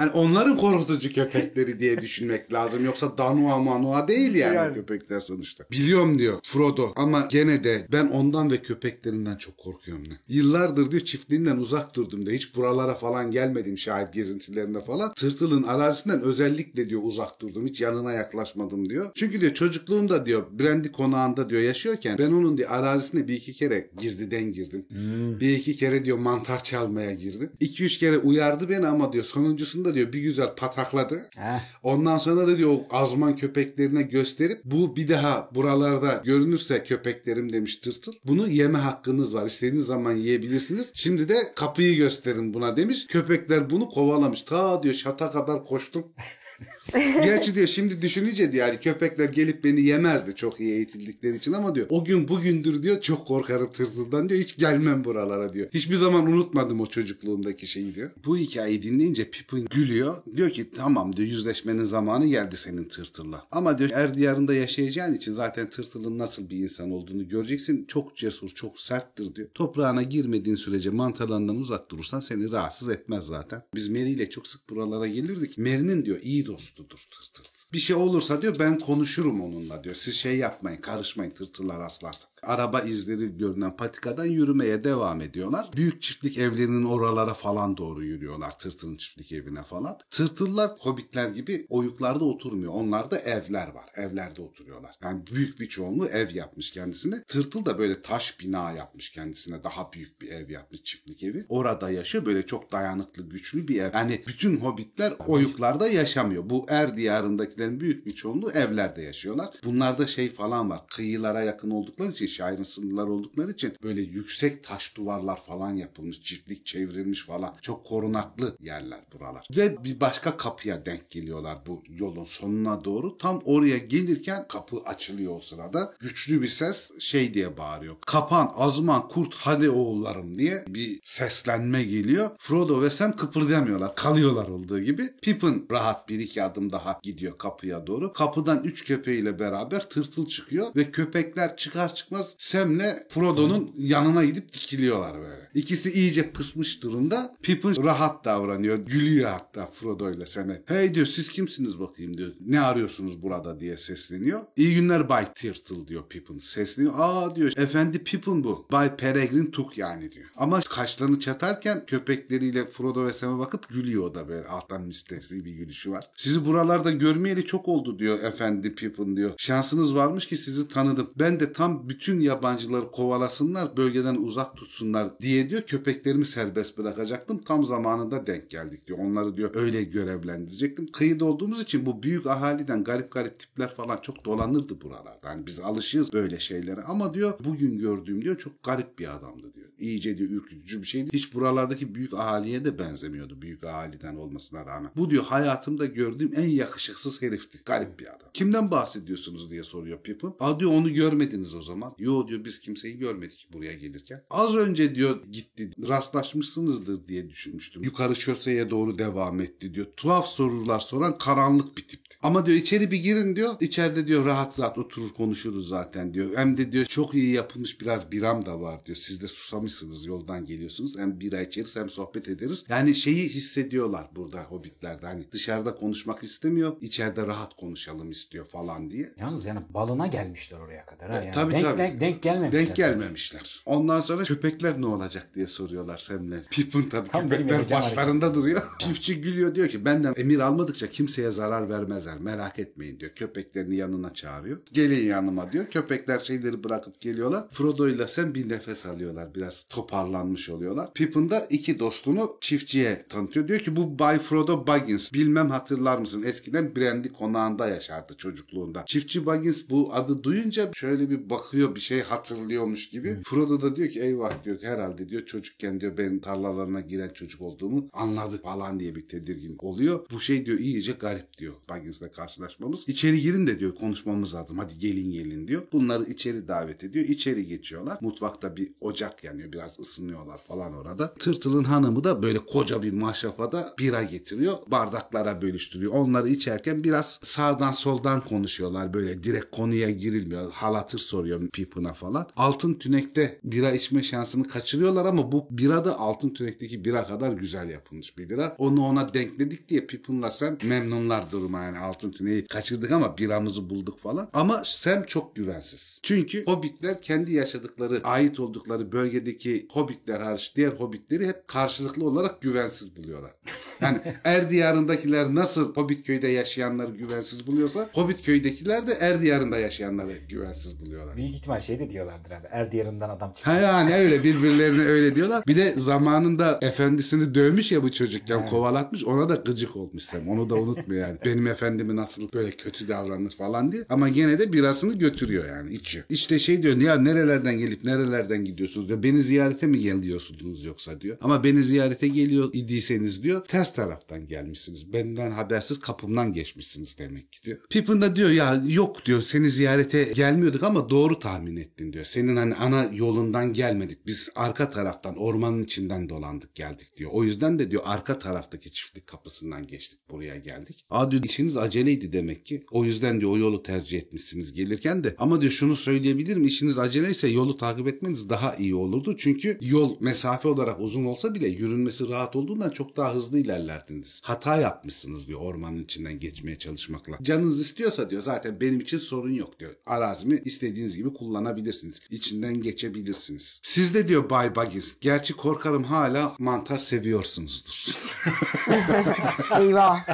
hani onların korkutucu köpekleri diye düşünmek lazım. Yoksa Danua Manua değil yani, Yani. köpekler sonuçta. Biliyorum diyor Frodo ama gene de ben ondan ve köpeklerinden çok korkuyorum ne. Yıllardır diyor çiftliğinden uzak durdum da hiç buralara falan gelmedim şahit gezintilerinde falan. Tırtılın arazisinden özellikle diyor uzak durdum. Hiç yanına yaklaşmadım diyor. Çünkü diyor çocukluğumda diyor Brandy konağında diyor yaşıyorken ben onun diyor arazisine bir iki kere gizliden girdim. Bir iki kere diyor mantar çalmaya girdim. İki üç kere uyardı beni ama diyor sonuncusunda diyor bir güzel patakladı. Heh. Ondan sonra da diyor azman köpeklerine gösterip bu bir daha buralarda görünürse köpeklerim demiş tırtıl. Bunu yeme hakkınız var. İstediğiniz zaman yiyebilirsiniz. Şimdi de kapıyı gösterin buna demiş. Köpekler bunu kovalamış. Ta diyor şata kadar koştum. Gerçi diyor şimdi düşününce diyor yani köpekler gelip beni yemezdi çok iyi eğitildikleri için ama diyor o gün bugündür diyor çok korkarım tırtıldan diyor hiç gelmem buralara diyor. Hiçbir zaman unutmadım o çocukluğumdaki şeyi diyor. Bu hikayeyi dinleyince Pippin gülüyor. Diyor ki tamam diyor yüzleşmenin zamanı geldi senin tırtılla. Ama diyor er diyarında yaşayacağın için zaten tırtılın nasıl bir insan olduğunu göreceksin. Çok cesur çok serttir diyor. Toprağına girmediğin sürece mantarlarından uzak durursan seni rahatsız etmez zaten. Biz Mary ile çok sık buralara gelirdik. Mary'nin diyor iyi dostudur tırtıl. Bir şey olursa diyor ben konuşurum onunla diyor. Siz şey yapmayın karışmayın tırtılar rastlarsak. Araba izleri görünen patikadan yürümeye devam ediyorlar. Büyük çiftlik evlerinin oralara falan doğru yürüyorlar. Tırtılın çiftlik evine falan. Tırtıllar hobbitler gibi oyuklarda oturmuyor. Onlarda evler var. Evlerde oturuyorlar. Yani büyük bir çoğunluğu ev yapmış kendisine. Tırtıl da böyle taş bina yapmış kendisine. Daha büyük bir ev yapmış çiftlik evi. Orada yaşıyor. Böyle çok dayanıklı, güçlü bir ev. Yani bütün hobbitler oyuklarda yaşamıyor. Bu er diyarındakilerin büyük bir çoğunluğu evlerde yaşıyorlar. Bunlarda şey falan var. Kıyılara yakın oldukları için, şairin sınırlar oldukları için böyle yüksek taş duvarlar falan yapılmış. Çiftlik çevrilmiş falan. Çok korunaklı yerler buralar. Ve bir başka kapıya denk geliyorlar bu yolun sonuna doğru. Tam oraya gelirken kapı açılıyor o sırada. Güçlü bir ses şey diye bağırıyor. Kapan, azman, kurt hadi oğullarım diye bir seslenme geliyor. Frodo ve Sam kıpırdamıyorlar. Kalıyorlar olduğu gibi. Pippin rahat bir iki adım daha gidiyor kapıya doğru. Kapıdan üç köpeğiyle beraber tırtıl çıkıyor ve köpekler çıkar çıkmaz Sam'le Frodo'nun yanına gidip dikiliyorlar böyle. İkisi iyice pısmış durumda. Pippin rahat davranıyor. Gülüyor hatta Frodo ile Sam'e. Hey diyor siz kimsiniz bakayım diyor. Ne arıyorsunuz burada diye sesleniyor. İyi günler Bay Tırtıl diyor Pippin. Sesleniyor. Aa diyor efendi Pippin bu. Bay Peregrin Tuk yani diyor. Ama kaşlarını çatarken köpekleriyle Frodo ve Sam'e bakıp gülüyor o da böyle alttan müstehsi bir gülüşü var. Sizi buralarda görmeyeli çok oldu diyor efendi Pippin diyor. Şansınız varmış ki sizi tanıdım. Ben de tam bütün yabancıları kovalasınlar bölgeden uzak tutsunlar diye diyor köpeklerimi serbest bırakacaktım. Tam zamanında denk geldik diyor. Onları diyor öyle görevlendirecektim. Kıyıda olduğumuz için bu büyük ahaliden garip garip tipler falan çok dolanırdı buralarda. Hani biz alışığız böyle şeylere ama diyor bugün gördüğüm diyor çok garip bir adamdı diyor. İyice diyor ürkütücü bir şeydi. Hiç buralardaki büyük ahaliye de benzemiyordu büyük ahaliden olmasına rağmen. Bu diyor hayatımda gördüğüm en yakışıksız herifti. Garip bir adam. Kimden bahsediyorsunuz diye soruyor Pippin. Aa diyor onu görmediniz o zaman. Yo diyor biz kimseyi görmedik buraya gelirken. Az önce diyor gitti rastlaşmışsınızdır diye düşünmüştüm. Yukarı şoseye doğru devam etti diyor. Tuhaf sorular soran karanlık bir tipti. Ama diyor içeri bir girin diyor. İçeride diyor rahat rahat oturur konuşuruz zaten diyor. Hem de diyor çok iyi yapılmış biraz biram da var diyor. Siz de susamışsınız yoldan geliyorsunuz. Hem bira içeriz hem sohbet ederiz. Yani şeyi hissediyorlar burada hobbitlerde. Hani dışarıda konuşmak istemiyor. içeride rahat konuşalım istiyor falan diye. Yalnız yani balına gelmişler oraya kadar. Ha? E, Yani tabii, denk, tabii. Denk, denk gelmemişler. Denk gelmemişler. Ondan sonra köpekler ne olacak diye soruyorlar Sem'le. Pippin tabii Tam köpekler başlarında duruyor. Çiftçi gülüyor diyor ki benden emir almadıkça kimseye zarar vermezler. Merak etmeyin diyor. Köpeklerini yanına çağırıyor. Gelin yanıma diyor. Köpekler şeyleri bırakıp geliyorlar. Frodo ile Sam bir nefes alıyorlar. Biraz toparlanmış oluyorlar. Pippin da iki dostunu çiftçiye tanıtıyor. Diyor ki bu Bay Frodo Baggins. Bilmem hatırlar mısın? Eskiden Brandy konağında yaşardı çocukluğunda. Çiftçi Baggins bu adı duyunca şöyle bir bakıyor bir şey hatırlıyormuş gibi. Frodo da diyor ki eyvah diyor herhalde diyor çocukken diyor benim tarlalarına giren çocuk olduğumu anladı falan diye bir tedirgin oluyor. Bu şey diyor iyice garip diyor Baggins'le karşılaşmamız. İçeri girin de diyor konuşmamız lazım hadi gelin gelin diyor. Bunları içeri davet ediyor. İçeri geçiyorlar. Mutfakta bir ocak yanıyor biraz ısınıyorlar falan orada. Tırtıl'ın hanımı da böyle koca bir maşrafada bira getiriyor. Bardaklara bölüştürüyor. Onları içerken biraz sağdan soldan konuşuyorlar. Böyle direkt konuya girilmiyor. Hal hatır soruyor Pippin'a falan. Altın Tünek'te bira içme şansını kaçırıyorlar ama bu bira da Altın Tünek'teki bira kadar güzel yapılmış bir bira. Onu ona denkledik diye Pippin'la Sam memnunlar duruma yani Altın Tünek'i kaçırdık ama biramızı bulduk falan. Ama Sam çok güvensiz. Çünkü Hobbitler kendi yaşadıkları, ait oldukları bölgedeki Hobbitler hariç diğer Hobbitleri hep karşılıklı olarak güvensiz buluyorlar. Yani Er Diyarı'ndakiler nasıl Hobbit köyde yaşayanları güvensiz buluyorsa Hobbit köydekiler de Er Diyarı'nda yaşayanları güvensiz buluyorlar. Büyük ihtimal şey de diyorlardır abi. Er diyarından adam çıktı. Ha yani öyle birbirlerine öyle diyorlar. Bir de zamanında efendisini dövmüş ya bu çocukken kovalatmış. Ona da gıcık olmuş Sam. Onu da unutmuyor yani. Benim efendimi nasıl böyle kötü davranır falan diye. Ama gene de birasını götürüyor yani içiyor. İşte şey diyor ya nerelerden gelip nerelerden gidiyorsunuz diyor. Beni ziyarete mi geliyorsunuz yoksa diyor. Ama beni ziyarete geliyor idiyseniz diyor ters taraftan gelmişsiniz. Benden habersiz kapımdan geçmişsiniz demek ki diyor. Pippin de diyor ya yok diyor seni ziyarete gelmiyorduk ama doğru tahmin ettin diyor. Senin hani ana yolundan gelmedik. Biz arka taraftan ormanın içinden dolandık geldik diyor. O yüzden de diyor arka taraftaki çiftlik kapısından geçtik buraya geldik. Aa diyor işiniz aceleydi demek ki. O yüzden diyor o yolu tercih etmişsiniz gelirken de. Ama diyor şunu söyleyebilirim işiniz aceleyse yolu takip etmeniz daha iyi olurdu. Çünkü yol mesafe olarak uzun olsa bile yürünmesi rahat olduğundan çok daha hızlı ilerlerdiniz. Hata yapmışsınız diyor ormanın içinden geçmeye çalışmakla. Canınız istiyorsa diyor zaten benim için sorun yok diyor. Arazimi istediğiniz gibi kullanabilirsiniz. İçinden geçebilirsiniz. Siz de diyor Bay Baggins. Gerçi korkarım hala mantar seviyorsunuzdur. Eyvah.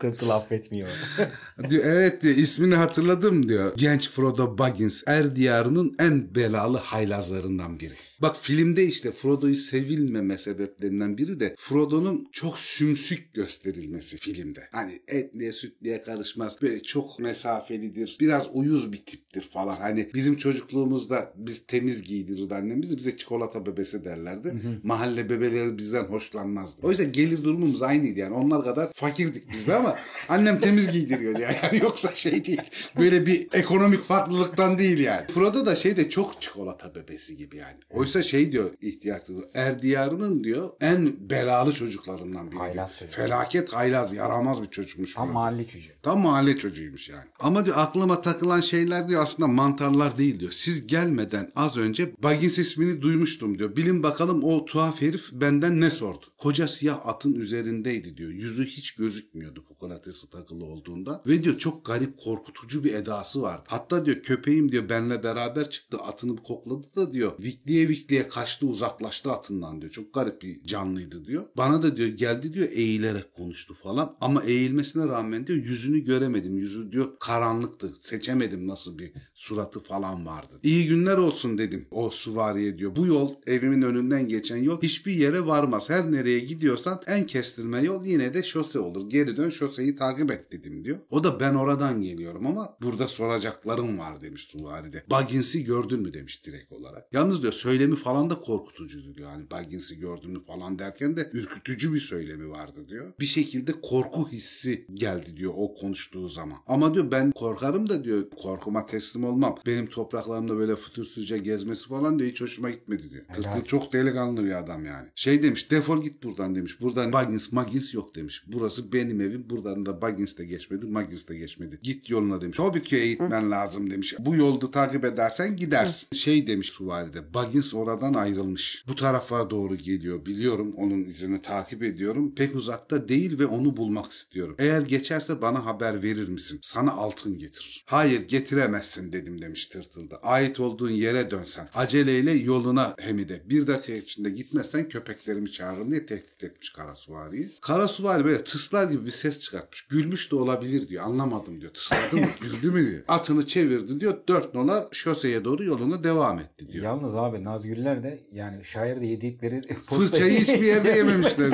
Tırtıl affetmiyor. diyor evet diyor ismini hatırladım diyor. Genç Frodo Baggins Er diyarının en belalı haylazlarından biri. Bak filmde işte Frodo'yu sevilmeme sebeplerinden biri de Frodo'nun çok sümsük gösterilmesi filmde. Hani etliye sütliye karışmaz. Böyle çok mesafelidir. Biraz uyuz bir tiptir falan. Hani bizim çocukluğumuzda biz temiz giydirirdi annemiz. Bize çikolata bebesi derlerdi. Mahalle bebeleri bizden hoşlanmazdı. O yüzden gelir durumumuz aynıydı yani. Onlar kadar fakirdik biz de ama annem temiz giydiriyordu yani. yani. Yoksa şey değil. Böyle bir ekonomik farklılıktan değil yani. Frodo da şey de çok çikolata bebesi gibi yani. Oysa şey diyor ihtiyacı Er diyarının diyor en belalı çocuklarından biri. Haylaz çocuk. Felaket haylaz yaramaz bir çocukmuş. Tam Frodo. mahalle çocuğu. Tam mahalle çocuğuymuş yani. Ama diyor aklıma takılan şeyler diyor aslında mantarlar değil diyor. Siz gelmeden az önce Baggins ismini duymuştum diyor. Bilin bakalım o tuhaf herif benden ne sordu. Koca siyah atın üzerindeydi diyor. Yüzü hiç gözükmüyordu kokolatesi takılı olduğunda. Ve diyor çok garip korkutucu bir edası vardı. Hatta diyor köpeğim diyor benle beraber çıktı atını kokladı da diyor vikliye vikliye kaçtı uzaklaştı atından diyor. Çok garip bir canlıydı diyor. Bana da diyor geldi diyor eğilerek konuştu falan. Ama eğilmesine rağmen diyor yüzünü göremedim. Yüzü diyor karanlıktı. Seçemedim nasıl bir suratı falan vardı. İyi günler olsun dedim o süvariye diyor. Bu yol evimin önünden geçen yol hiçbir yere varmaz. Her nereye gidiyorsan en kestirme yol yine de şose olur. Geri dön şoseyi takip et dedim diyor. O da ben oradan geliyorum ama burada soracaklarım var demiş Suvari Baggins'i gördün mü demiş direkt olarak. Yalnız diyor söylemi falan da korkutucuydu diyor. Hani Baggins'i gördün mü falan derken de ürkütücü bir söylemi vardı diyor. Bir şekilde korku hissi geldi diyor o konuştuğu zaman. Ama diyor ben korkarım da diyor korkuma teslim olmam. Benim topraklarımda böyle fütursuzca gezmesi falan diyor hiç hoşuma gitmedi diyor. Tırtıl çok delikanlı bir adam yani. Şey demiş defol git buradan demiş. Buradan Baggins Maggins yok demiş. Burası benim evim. Buradan da Baggins de geçmedi Maggins de geçmedi. Git yoluna demiş. Hobbitköy gitmen lazım demiş. Bu yolda takip edersen gidersin. Şey demiş Suvalide. Baggins oradan ayrılmış. Bu tarafa doğru geliyor. Biliyorum onun izini takip ediyorum. Pek uzakta değil ve onu bulmak istiyorum. Eğer geçerse bana haber verir misin? Sana altın getirir. Hayır getiremezsin dedim demiş tırtılda. Ait olduğun yere dönsen. Aceleyle yoluna Hemide. Bir dakika içinde gitmezsen köpeklerimi çağırırım diye tehdit etmiş Karasuvari. Karasuvari böyle tıslar gibi bir ses çıkartmış. Gülmüş de olabilir diyor. Anlamadım diyor. Tısladı mı? Güldü mü diyor. Atını çevirdi diyor. Dört nola şoseye doğru yoluna devam etti diyor. Yalnız abi Nazgüller de yani şairde yedikleri Fırçayı hiçbir yerde yememişler.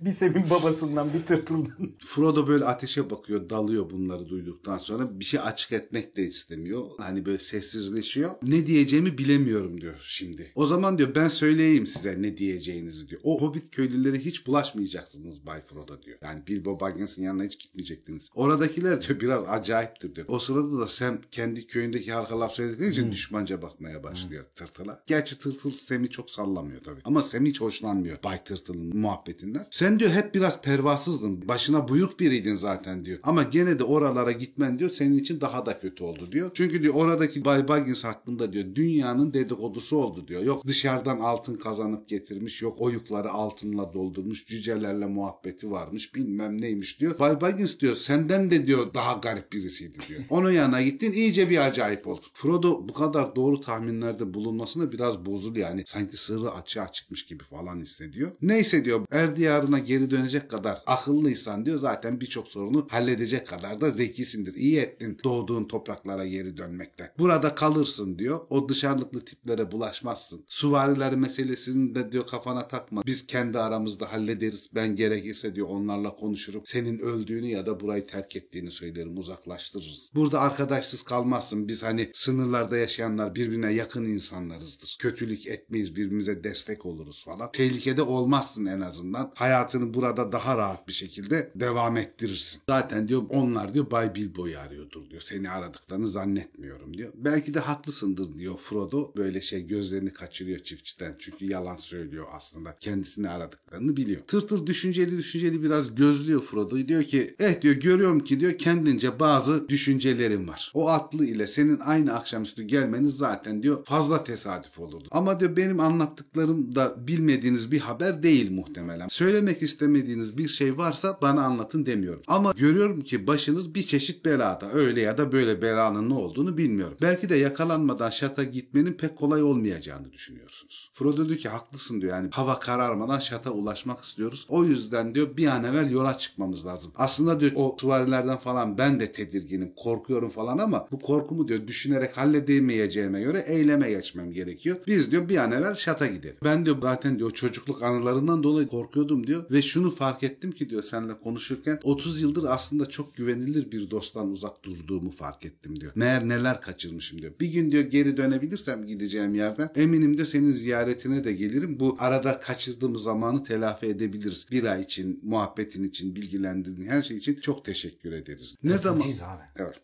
bir Sem'in babasından bir tırtıldan. Frodo böyle ateşe bakıyor, dalıyor bunları duyduktan sonra. Bir şey açık etmek de istemiyor. Hani böyle sessizleşiyor. Ne diyeceğimi bilemiyorum diyor şimdi. O zaman diyor ben söyleyeyim size ne diyeceğinizi diyor. O hobbit köylüleri hiç bulaşmayacaksınız Bay Frodo diyor. Yani Bilbo Baggins'in yanına hiç gitmeyecektiniz. Oradakiler diyor biraz acayiptir diyor. O sırada da Sam kendi köyündeki halka laf söylediği için düşmanca bakmaya başlıyor tırtıla. Gerçi tırtıl Sam'i çok sallamıyor tabii. Ama Sam hiç hoşlanmıyor Bay Tırtıl'ın muhabbetinden. Sen diyor hep biraz pervasızdın. Başına buyruk biriydin zaten diyor. Ama gene de oralara gitmen diyor senin için daha da kötü oldu diyor. Çünkü diyor oradaki Bay Baggins hakkında diyor dünyanın dedikodusu oldu diyor. Yok dışarıdan altın kazanıp getirmiş. Yok oyukları altınla doldurmuş. Cücelerle muhabbeti varmış. Bilmem neymiş diyor. Bay Baggins diyor senden de diyor daha garip birisiydi diyor. Onun yanına gittin iyice bir acayip oldu. Frodo bu kadar doğru tahminlerde bulunmasına biraz bozuldu yani. Sanki sırrı açığa çıkmış gibi falan hissediyor. Neyse diyor er diyarına geri dönecek kadar akıllıysan diyor zaten birçok sorunu halledecek kadar da zekisindir. İyi ettin doğduğun topraklara geri dönmekte. Burada kalırsın diyor. O dışarılıklı tiplere bulaşmazsın. Suvariler meselesini de diyor kafana takma. Biz kendi aramızda hallederiz. Ben gerekirse diyor onlarla konuşurum. Senin öldüğünü ya da burayı terk ettiğini söylerim. Uzaklaştırırız. Burada arkadaşsız kalmazsın. Biz hani sınırlarda yaşayanlar birbirine yakın insanlarızdır. Kötülük etmeyiz. Birbirimize destek oluruz falan. Tehlikede olmazsın en azından. Hayatını burada daha rahat bir şekilde devam ettirirsin. Zaten diyor onlar diyor Bay Bilbo'yu arıyordur diyor. Seni aradıklarını zannetmiyorum diyor. Belki de haklısındır diyor Frodo. Böyle şey gözlerini kaçırıyor çiftçiden. Çünkü yalan söylüyor aslında. Kendisini aradıklarını biliyor. Tırtıl düşünceli düşünceli biraz gözlüyor Frodo'yu. Diyor ki eh diyor görüyorum ki diyor kendince bazı düşüncelerim var. O atlı ile senin aynı akşamüstü gelmeniz zaten diyor fazla tesadüf olurdu. Ama diyor benim anlattıklarım da bilmediğiniz bir haber değil muhtemelen. Söylemek istemediğiniz bir şey varsa bana anlatın demiyorum. Ama görüyorum ki başınız bir çeşit belada. Öyle ya da böyle belanın ne olduğunu bilmiyorum. Belki de yakalanmadan şata gitmenin pek kolay olmayacağını düşünüyorsunuz. Frodo diyor ki haklısın diyor yani hava kararmadan şata ulaşmak istiyoruz. O yüzden diyor bir an evvel yola çıkmamız lazım. Aslında diyor o suvarilerden falan ben de tedirginim, korkuyorum falan ama bu korkumu diyor düşünerek halledemeyeceğime göre eyleme geçmem gerekiyor. Biz diyor bir an evvel şata gidelim. Ben diyor zaten diyor çocukluk anılarından dolayı korkuyordum diyor ve şunu fark ettim ki diyor seninle konuşurken 30 yıldır aslında çok güvenilir bir dosttan uzak durduğumu fark ettim diyor. Meğer neler kaçırmışım diyor. Bir gün diyor geri dönebilirsem gideceğim yerden eminim de senin ziyaretine de gelirim. Bu arada kaçırdığımız zamanı telafi edebiliriz. Bir ay için, muhabbetin için, bilgilendirdiğin her şey için çok teşekkür ederiz. Ne zaman? Abi. Evet.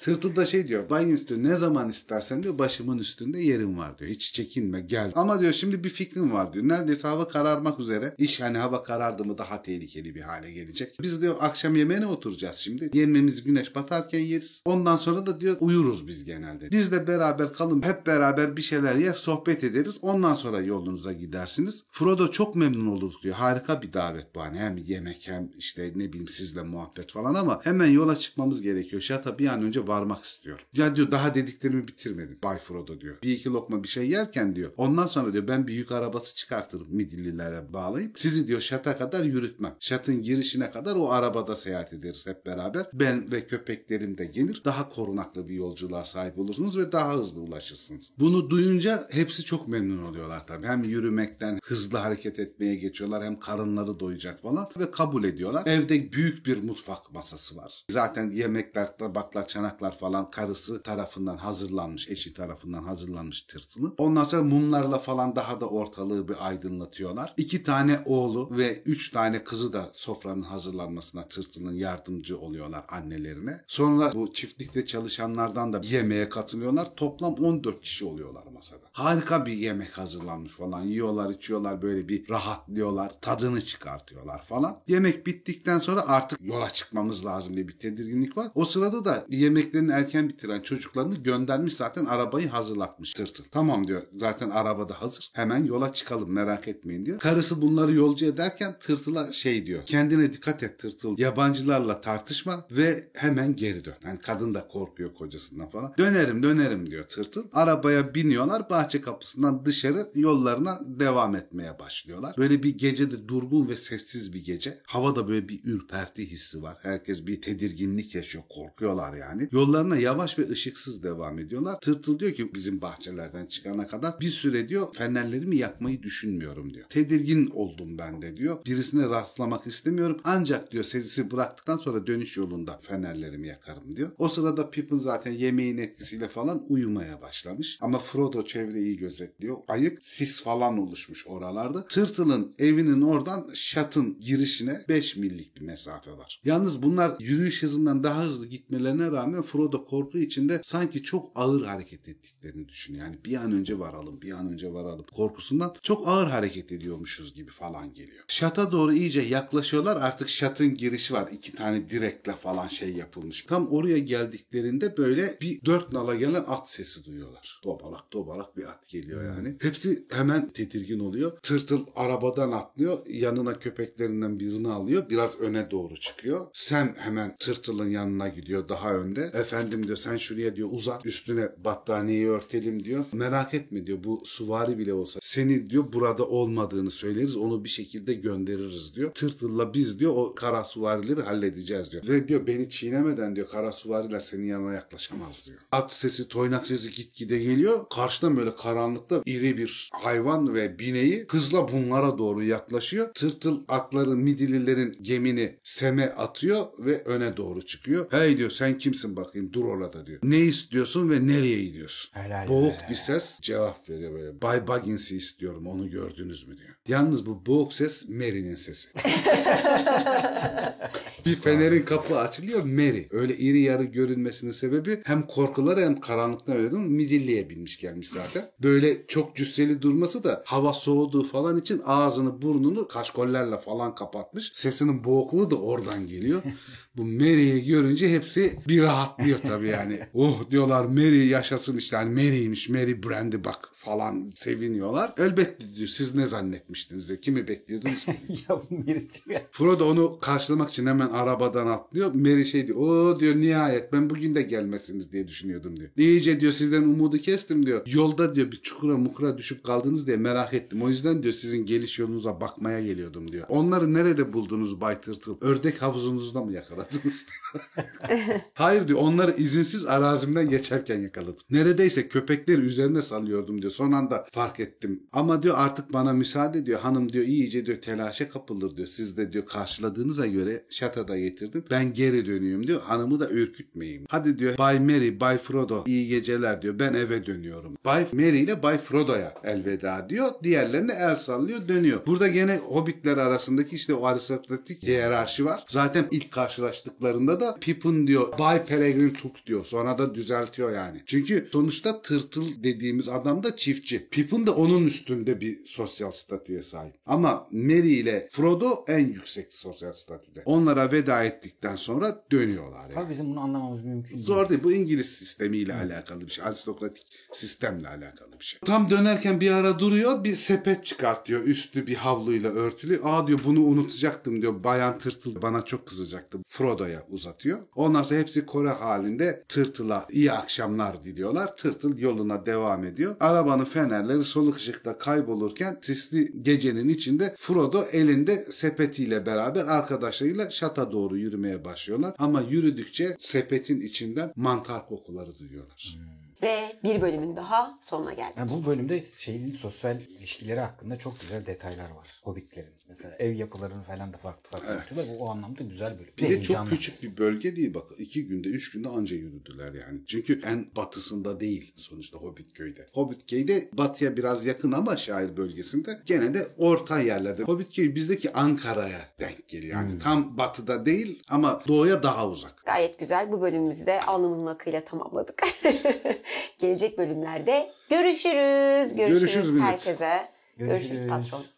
Tırtıl da şey diyor. Baygins diyor ne zaman istersen diyor başımın üstünde yerim var diyor. Hiç çekinme gel. Ama diyor şimdi bir fikrim var diyor. Neredeyse hava kararmak üzere. İş hani hava karardı mı daha tehlikeli bir hale gelecek. Biz diyor akşam yemeğine oturacağız şimdi. Yemeğimizi güneş batarken yeriz. Ondan sonra da diyor uyuruz biz genelde. Biz de beraber kalın hep beraber bir şeyler yer sohbet ederiz. Ondan sonra yolunuza gidersiniz. Frodo çok memnun olduk diyor. Harika bir davet bu hani. Hem yemek hem işte ne bileyim sizle muhabbet falan ama hemen yola çıkmamız gerekiyor. Şata bir an önce varmak istiyorum. Ya diyor daha dediklerimi bitirmedim. Bay Frodo diyor. Bir iki lokma bir şey yerken diyor. Ondan sonra diyor ben bir yük arabası çıkartırım Midillilere bağlayıp sizi diyor şata kadar yürütmem. Şatın girişine kadar o arabada seyahat ederiz hep beraber. Ben ve köpeklerim de gelir. Daha korunaklı bir yolculuğa sahip olursunuz ve daha hızlı ulaşırsınız. Bunu duyunca hepsi çok memnun oluyorlar tabii. Hem yürümekten hızlı hareket etmeye geçiyorlar hem karınları doyacak falan ve kabul ediyorlar. Evde büyük bir mutfak masası var. Zaten yemekler, tabaklar, çanaklar falan karısı tarafından hazırlanmış, eşi tarafından hazırlanmış tırtılın. Ondan sonra mumlarla falan daha da ortalığı bir aydınlatıyorlar. İki tane oğlu ve üç tane kızı da sofranın hazırlanmasına tırtılın yardımcı oluyorlar annelerine. Sonra bu çiftlikte çalışanlardan da yemeğe katılıyorlar. Toplam 14 kişi oluyorlar masada. Harika bir yemek hazırlanmış falan. Yiyorlar, içiyorlar böyle bir rahatlıyorlar. Tadını çıkartıyorlar falan. Yemek bittikten sonra artık yola çıkmamız lazım diye bir tedirginlik var. O sırada da yemeklerini erken bitiren çocuklarını göndermiş zaten arabayı hazırlatmış tırtıl. Tamam diyor zaten arabada hazır. Hemen yola çıkalım merak etmeyin diyor. Karısı bunları yolcu ederken tırtıla şey diyor. Kendine dikkat et tırtıl. Yabancılarla tartışma ve hemen geri dön. Yani kadın da korkuyor kocasından falan. Dönerim dönerim diyor tırtıl. Arabaya biniyorlar. Bahçe kapısından dışarı yollarına devam etmeye başlıyorlar. Böyle bir gecede durgun ve sessiz bir gece. Havada böyle bir ürperti hissi var. Herkes bir tedirginlik yaşıyor. Korkuyorlar yani. Yollarına yavaş ve ışıksız devam ediyorlar. Tırtıl diyor ki bizim bahçelerden çıkana kadar bir süre diyor fenerlerimi yakmayı düşünmüyorum diyor. Tedirgin oldum ben de diyor. Birisine rastlamak istemiyorum. Ancak diyor sesi bıraktıktan sonra dönüş yolunda fenerlerimi yakarım diyor. O sırada Pippin zaten yemeğin etkisiyle falan uyumaya başlamış. Ama Frodo çevreyi gözetliyor. Ayıp sis falan oluşmuş oralarda. Tırtıl'ın evinin oradan şatın girişine 5 millik bir mesafe var. Yalnız bunlar yürüyüş hızından daha hızlı gitmelerine rağmen Frodo korku içinde sanki çok ağır hareket ettiklerini düşünüyor. Yani bir an önce varalım, bir an önce varalım korkusundan çok ağır hareket ediyormuşuz gibi falan geliyor. Şata doğru iyice yaklaşıyorlar. Artık şatın girişi var. İki tane direkle falan şey yapılmış. Tam oraya geldiklerinde böyle bir dört nala gelen at sesi duyuyorlar. Dobalak dobalak bir at geliyor yani. Hepsi hemen tedirgin oluyor. Tırtıl arabadan atlıyor. Yanına köpeklerinden birini alıyor. Biraz öne doğru çıkıyor. Sam hemen tırtılın yanına gidiyor daha önde. Efendim diyor sen şuraya diyor uzat. Üstüne battaniyeyi örtelim diyor. Merak etme diyor bu suvari bile olsa seni diyor burada olmadığını söyleriz. Onu bir şekilde göndeririz diyor. Tırtılla biz diyor o kara suvarileri halledeceğiz diyor. Ve diyor beni çiğnemeden diyor kara suvariler senin yanına yaklaşamaz diyor. At sesi toynak sesi gitgide geliyor. Karşıdan böyle karanlıkta iri bir hayvan ve bineği hızla bunlara doğru yaklaşıyor. Tırtıl atların midillilerin gemini seme atıyor ve öne doğru çıkıyor. Hey diyor sen kimsin bakayım dur orada diyor. Ne istiyorsun ve nereye gidiyorsun? Helal Boğuk be. bir ses cevap veriyor böyle. Bay Baggins'i istiyorum onu gördünüz mü diyor. Yalnız bu boğuk ses Mary'nin sesi. bir fenerin kapı açılıyor Mary. Öyle iri yarı görünmesinin sebebi hem korkuları hem karanlıktan öyle değil mi? Midilliye binmiş gelmiş zaten. Böyle çok cüsseli durması da hava soğuduğu falan için ağzını burnunu kaşkollerle falan kapatmış. Sesinin boğukluğu da oradan geliyor. Bu Mary'i görünce hepsi bir rahatlıyor tabii yani. Oh diyorlar Mary yaşasın işte hani Mary'ymiş Mary Brandy bak falan seviniyorlar. Elbette diyor siz ne zannetmiştiniz diyor. Kimi bekliyordunuz ki? ya bu ya. Frodo onu karşılamak için hemen arabadan atlıyor. Mary şey diyor. O diyor nihayet ben bugün de gelmezsiniz diye düşünüyordum diyor. İyice diyor sizden umudu kestim diyor. Yolda diyor bir çukura mukura düşüp kaldınız diye merak ettim. O yüzden diyor sizin geliş yolunuza bakmaya geliyordum diyor. Onları nerede buldunuz Bay Tırtıl? Ördek havuzunuzda mı yakaladınız? Hayır diyor onları izinsiz arazimden geçerken yakaladım. Neredeyse köpekleri üzerine salıyordum diyor. Son anda fark ettim. Ama diyor artık bana müsaade diyor. Hanım diyor iyice diyor telaşa kapılır diyor. Siz de diyor karşıladığınıza göre şatada getirdim. Ben geri dönüyorum diyor. Hanımı da ürkütmeyeyim. Hadi diyor Bay Mary, Bay Frodo iyi geceler diyor. Ben eve dönüyorum. Bay Mary ile Bay Frodo'ya elveda diyor. Diğerlerine el sallıyor dönüyor. Burada gene hobbitler arasındaki işte o aristokratik hiyerarşi var. Zaten ilk karşılaştıklarında da Pippin diyor Bay Peregrin Took diyor. Sonra da düzeltiyor yani. Çünkü sonuçta tırtıl dediğimiz adam da çiftçi. Pippin de onun üstünde bir sosyal statüye sahip. Ama Merry ile Frodo en yüksek sosyal statüde. Onlara veda ettikten sonra dönüyorlar yani. Tabii bizim bunu anlamamız mümkün değil. Zor değil. Bu İngiliz sistemiyle alakalı bir şey. Aristokratik sistemle alakalı bir şey. Tam dönerken bir ara duruyor. Bir sepet çıkartıyor. Üstü bir havluyla örtülü. Aa diyor bunu unutacaktım diyor. Bayan Tırtıl bana çok kızacaktı. Frodo'ya uzatıyor. Ondan sonra hepsi Kore halinde Tırtıl'a iyi akşamlar diliyorlar. Tırtıl yoluna devam ediyor. Arabanın fenerleri soluk ışıkta kaybolurken sisli gecenin içinde Frodo elinde sepetiyle beraber arkadaşlarıyla şata doğru yürümeye başlıyorlar. Ama yürüdükçe sepetin içinden mantar kokuları duyuyorlar. Ve bir bölümün daha sonuna geldik. Yani bu bölümde şeyin sosyal ilişkileri hakkında çok güzel detaylar var. Hobbitlerin. Mesela ev yapılarını falan da farklı farklı anlatıyorlar. Bu o anlamda güzel bölüm. Bir de çok heyecanlı. küçük bir bölge değil bak. iki günde, üç günde anca yürüdüler yani. Çünkü en batısında değil sonuçta Hobbit köyde. Hobbit köyde batıya biraz yakın ama şair bölgesinde gene de orta yerlerde. Hobbit köyü bizdeki Ankara'ya denk geliyor. Yani tam batıda değil ama doğuya daha uzak. Gayet güzel. Bu bölümümüzü de alnımızın akıyla tamamladık. Gelecek bölümlerde görüşürüz. Görüşürüz, Görüşürüz herkese. görüşürüz Görüşürüz. patron.